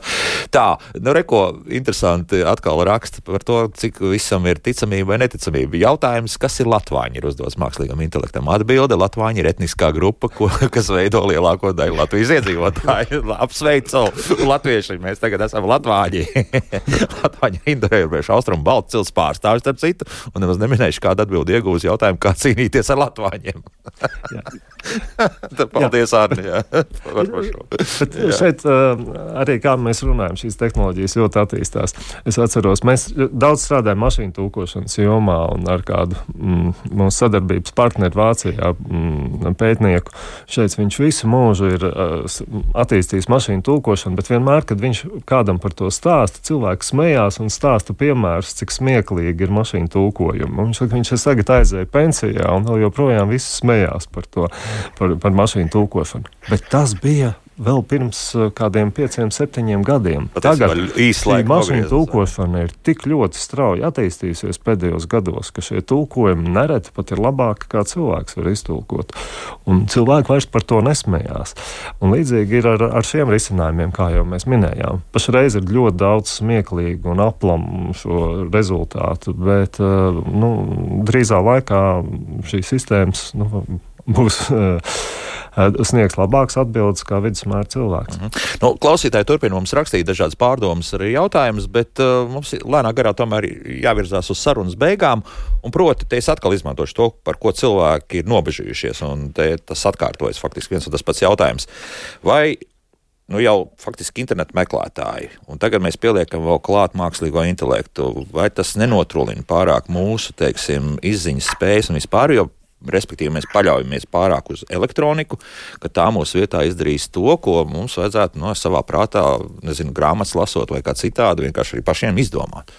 Tā, nu, reko, interesanti atkal raksta par to, cik visam ir ticamība vai neticamība. Jautājums, kas ir Latvāņi, ir uzdots mākslīgam intelektam. Atbilde - Latvāņi ir etniskā grupa, ko, kas veido lielāko daļu Latvijas iedzīvotāju. <laughs> Apsveicu latvieši, mēs tagad esam Latvāņi. <laughs> Latvāņi ir indoeiropiešu austrumu baltu cils pārstāvis, starp citu, un nemaz neminējuši, kādu atbildi iegūs jautājumu, kā cīnīties ar Latvāņiem. <laughs> Paldies, Arni, par, par šo. Bet, šeit arī, kā mēs runājam, šīs tehnoloģijas ļoti attīstās. Es atceros, mēs daudz strādājam mašīnu tūkošanas jomā un ar kādu mm, mūsu sadarbības partneri Vācijā mm, pētnieku. Šeit viņš visu mūžu ir attīstījis mašīnu tūkošanu, bet vienmēr, kad viņš kādam par to stāsta, cilvēks smējās un stāsta piemērus, cik smieklīgi ir mašīnu tūkojumi. Viņš saka, viņš tagad aizēja pensijā un vēl joprojām visi smējās par to, par, par mašīnu tūkošanu. Bet tas bija vēl pirms uh, kādiem pieciem, septiņiem gadiem. Pat Tagad šī mašīnu tulkošana ir tik ļoti strauji attīstījusies pēdējos gados, ka šie tulkojumi nereti pat ir labāki, kā cilvēks var iztulkot. Un cilvēki vairs par to nesmējās. Un līdzīgi ir ar, ar šiem risinājumiem, kā jau mēs minējām. Pašreiz ir ļoti daudz smieklīgu un aplamu šo rezultātu, bet uh, nu, drīzā laikā šīs sistēmas nu, būs uh, sniegs labāks atbildes kā vidusmēra cilvēks. Mm -hmm. nu, klausītāji turpina mums rakstīt dažādas pārdomas, arī jautājumus, bet uh, mums lēnā garā tomēr jāvirzās uz sarunas beigām. Un proti, te es atkal izmantošu to, par ko cilvēki ir nobežījušies, un tas atkārtojas faktiski viens un tas pats jautājums. Vai nu, jau faktiski internetu meklētāji, un tagad mēs pieliekam vēl klāt mākslīgo intelektu, vai tas nenotrūlina pārāk mūsu, teiksim, izziņas spējas un vispār, jo respektīvi mēs paļaujamies pārāk uz elektroniku, ka tā mūsu vietā izdarīs to, ko mums vajadzētu no savā prātā, nezinu, grāmatas lasot vai kā citādi, vienkārši arī pašiem izdomāt.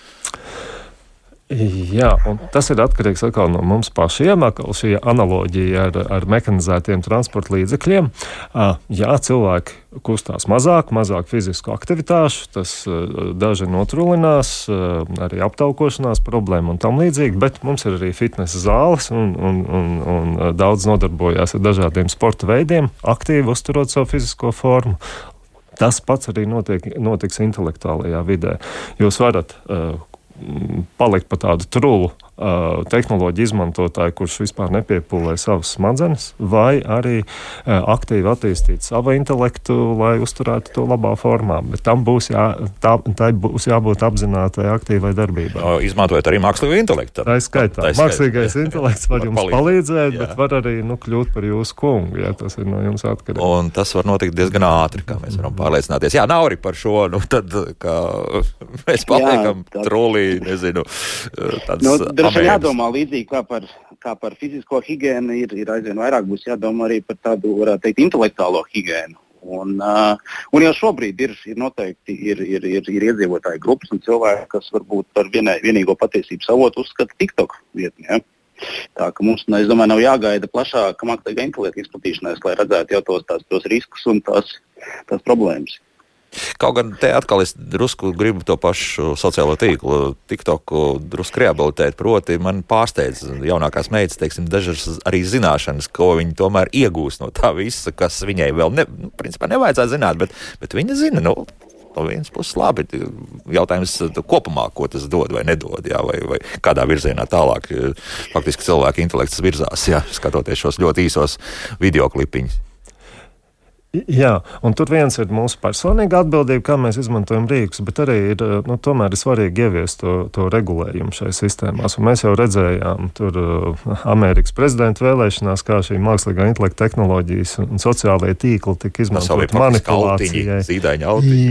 Jā, un tas ir atkarīgs no mums pašiem. Šī analoģija ar, ar mehanizētiem transporta līdzekļiem. Jā, cilvēki kustās mazāk, mazāk fizisku aktivitāšu, tas daži notrulinās, arī aptaukošanās problēma un tam līdzīgi, bet mums ir arī fitnesa zāles un, un, un, un daudz nodarbojās ar dažādiem sporta veidiem, aktīvi uzturot savu fizisko formu. Tas pats arī notiek, notiks intelektuālajā vidē. Jūs varat uh, palikt pa tādu trūlu tehnoloģiju izmantotāju, kurš vispār nepiepūlē savas smadzenes, vai arī aktīvi attīstīt savu intelektu, lai uzturētu to labā formā. Bet tam būs, jā, tā, tā būs jābūt apzinātai, aktīvai darbībai. No, izmantojot arī mākslīgo intelektu. Tā ir skaitā. Tā Mākslīgais jā. intelekts var jums palīdzēt, palīdzēt bet var arī nu, kļūt par jūsu kungu, ja tas ir no jums atkarīgs. Un tas var notikt diezgan ātri, kā mēs varam pārliecināties. Jā, nav arī par šo, nu tad, kā <laughs> mēs paliekam trolī, nezinu, tāds. Nu, droši vien jādomā līdzīgi kā par, kā par fizisko higiēnu, ir, ir aizvien vairāk būs jādomā arī par tādu, varētu teikt, intelektuālo higiēnu. Un, uh, un jau šobrīd ir, ir noteikti ir, ir, ir, ir iedzīvotāji grupas un cilvēki, kas varbūt par vienai, vienīgo patiesības avotu uzskata TikTok vietni. Ja? Tā ka mums, nu, domāju, nav jāgaida plašāka mākslīgā intelekta izplatīšanās, lai redzētu jau tos, tās, tos riskus un tās, tās problēmas. Kaut gan te atkal es drusku gribu to pašu sociālo tīklu, TikToku drusku rehabilitēt. Proti, man pārsteidz jaunākās meitas, teiksim, dažas arī zināšanas, ko viņi tomēr iegūst no tā visa, kas viņai vēl ne, nu, principā nevajadzētu zināt, bet, bet viņa zina. Nu, no vienas puses labi. Jautājums kopumā, ko tas dod vai nedod, jā, vai, vai kādā virzienā tālāk faktiski cilvēka intelekts virzās, jā, skatoties šos ļoti īsos video klipiņus. Jā, un tur viens ir mūsu personīga atbildība, kā mēs izmantojam rīkus, bet arī ir, eh, nu, tomēr ir svarīgi ieviest to, to regulējumu šai sistēmās. Un mēs jau redzējām tur uh, Amerikas prezidenta vēlēšanās, kā šī mākslīgā intelekta tehnoloģijas un sociālajie tīkli tika izmantot manipulācijai.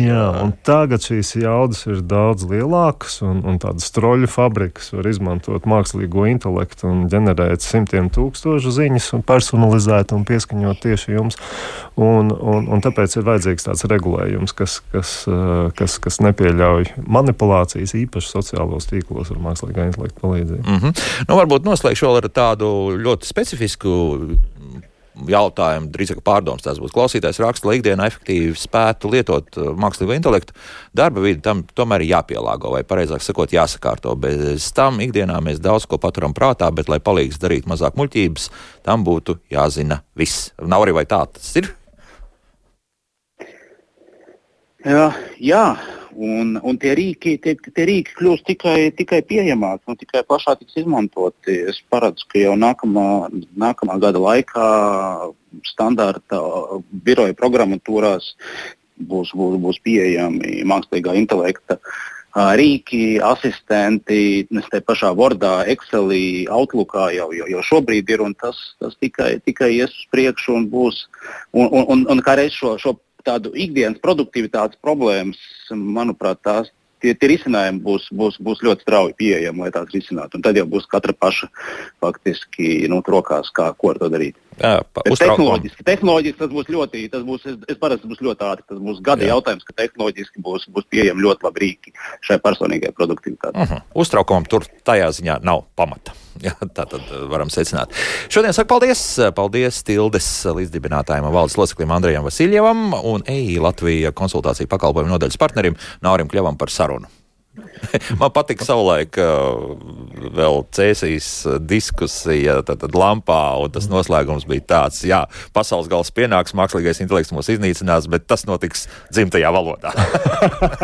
Jā, un tagad šīs jaudas ir daudz lielākas, un, un tādas stroļu fabrikas var izmantot mākslīgo intelektu un ģenerēt simtiem tūkstošu ziņas un personalizēt un pieskaņot tieši jums. Un, un, un tāpēc ir vajadzīgs tāds regulējums, kas, kas, eh, kas, kas nepieļauj manipulācijas, īpaši sociālos tīklos ar mākslīgā intelekta palīdzību. Mm -hmm. nu, varbūt noslēgšu vēl ar tādu ļoti specifisku jautājumu, drīzāk pārdoms tās būs. Klausītājs raksta, lai ikdienā efektīvi spētu lietot uh, mākslīgo intelektu, darba vidi tam tomēr ir jāpielāgo, vai pareizāk sakot, jāsakārto. Bez tam ikdienā mēs daudz ko paturam prātā, bet, lai palīdz darīt mazāk muļķības, tam būtu jāzina viss. Nav arī vai tā tas ir? Jā, jā. Un, un tie, rīki, tie, tie rīki kļūst tikai, tikai pieejamāki un tikai plašāk tiks izmantoti. Es paredzu, ka jau nākamā, nākamā gada laikā standarta biroja programmatūrās būs, būs, būs pieejami mākslīgā intelekta rīki, asistenti, ne tā pašā Wordā, Excelī, Outlookā jau, jau, jau šobrīd ir, un tas, tas tikai, tikai ies uz priekšu un būs. Un, un, un, un kā reiz šo, šo tādu ikdienas produktivitātes problēmas, manuprāt, tās tie, tie risinājumi būs, būs, būs ļoti strauji pieejami, lai tās risinātu. Un tad jau būs katra paša faktiski nu, rokās, kā, ko ar to darīt. Jā, tehnoloģiski, tehnoloģiski tas būs ļoti, tas būs, es, es parasti būs ļoti ātri. Tas būs gada Jā. jautājums, ka tehnoloģiski būs, būs pieejami ļoti labi rīki šai personīgajai produktivitātei. Uh mhm. -huh. Uztraukumam tur tajā ziņā nav pamata. <laughs> Jā, tā tad varam secināt. Šodien saku paldies, paldies Tildes līdzdibinātājiem un valdes loceklim Andrejam Vasiljevam un EI Latvija konsultāciju pakalpojumu nodaļas partnerim Naurim Kļavam par sarunu. <laughs> Man patīk savulaik vēl cēsīs diskusija, tad, tad lampā, un tas noslēgums bija tāds, jā, pasaules gals pienāks, mākslīgais intelekts mūs iznīcinās, bet tas notiks dzimtajā valodā.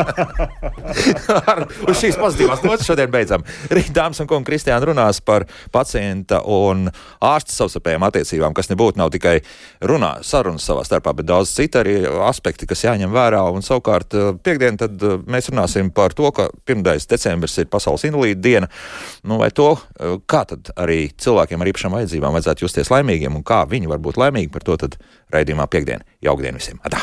<laughs> Ar, uz šīs pozitīvās notas šodien beidzam. Rīt, dāmas un kungi, Kristiāna runās par pacienta un ārsta savstarpējām attiecībām, kas nebūtu nav tikai runā, sarunas savā starpā, bet daudz citu arī aspekti, kas jāņem vērā. Un savukārt piekdien tad mēs runāsim par to, ka 1. decembris ir pasaules invalīdu diena. Nu, vai to, kā tad arī cilvēkiem ar īpašām vajadzībām vajadzētu justies laimīgiem un kā viņi var būt laimīgi par to, tad raidījumā piekdien. Jaukdien visiem! Atā.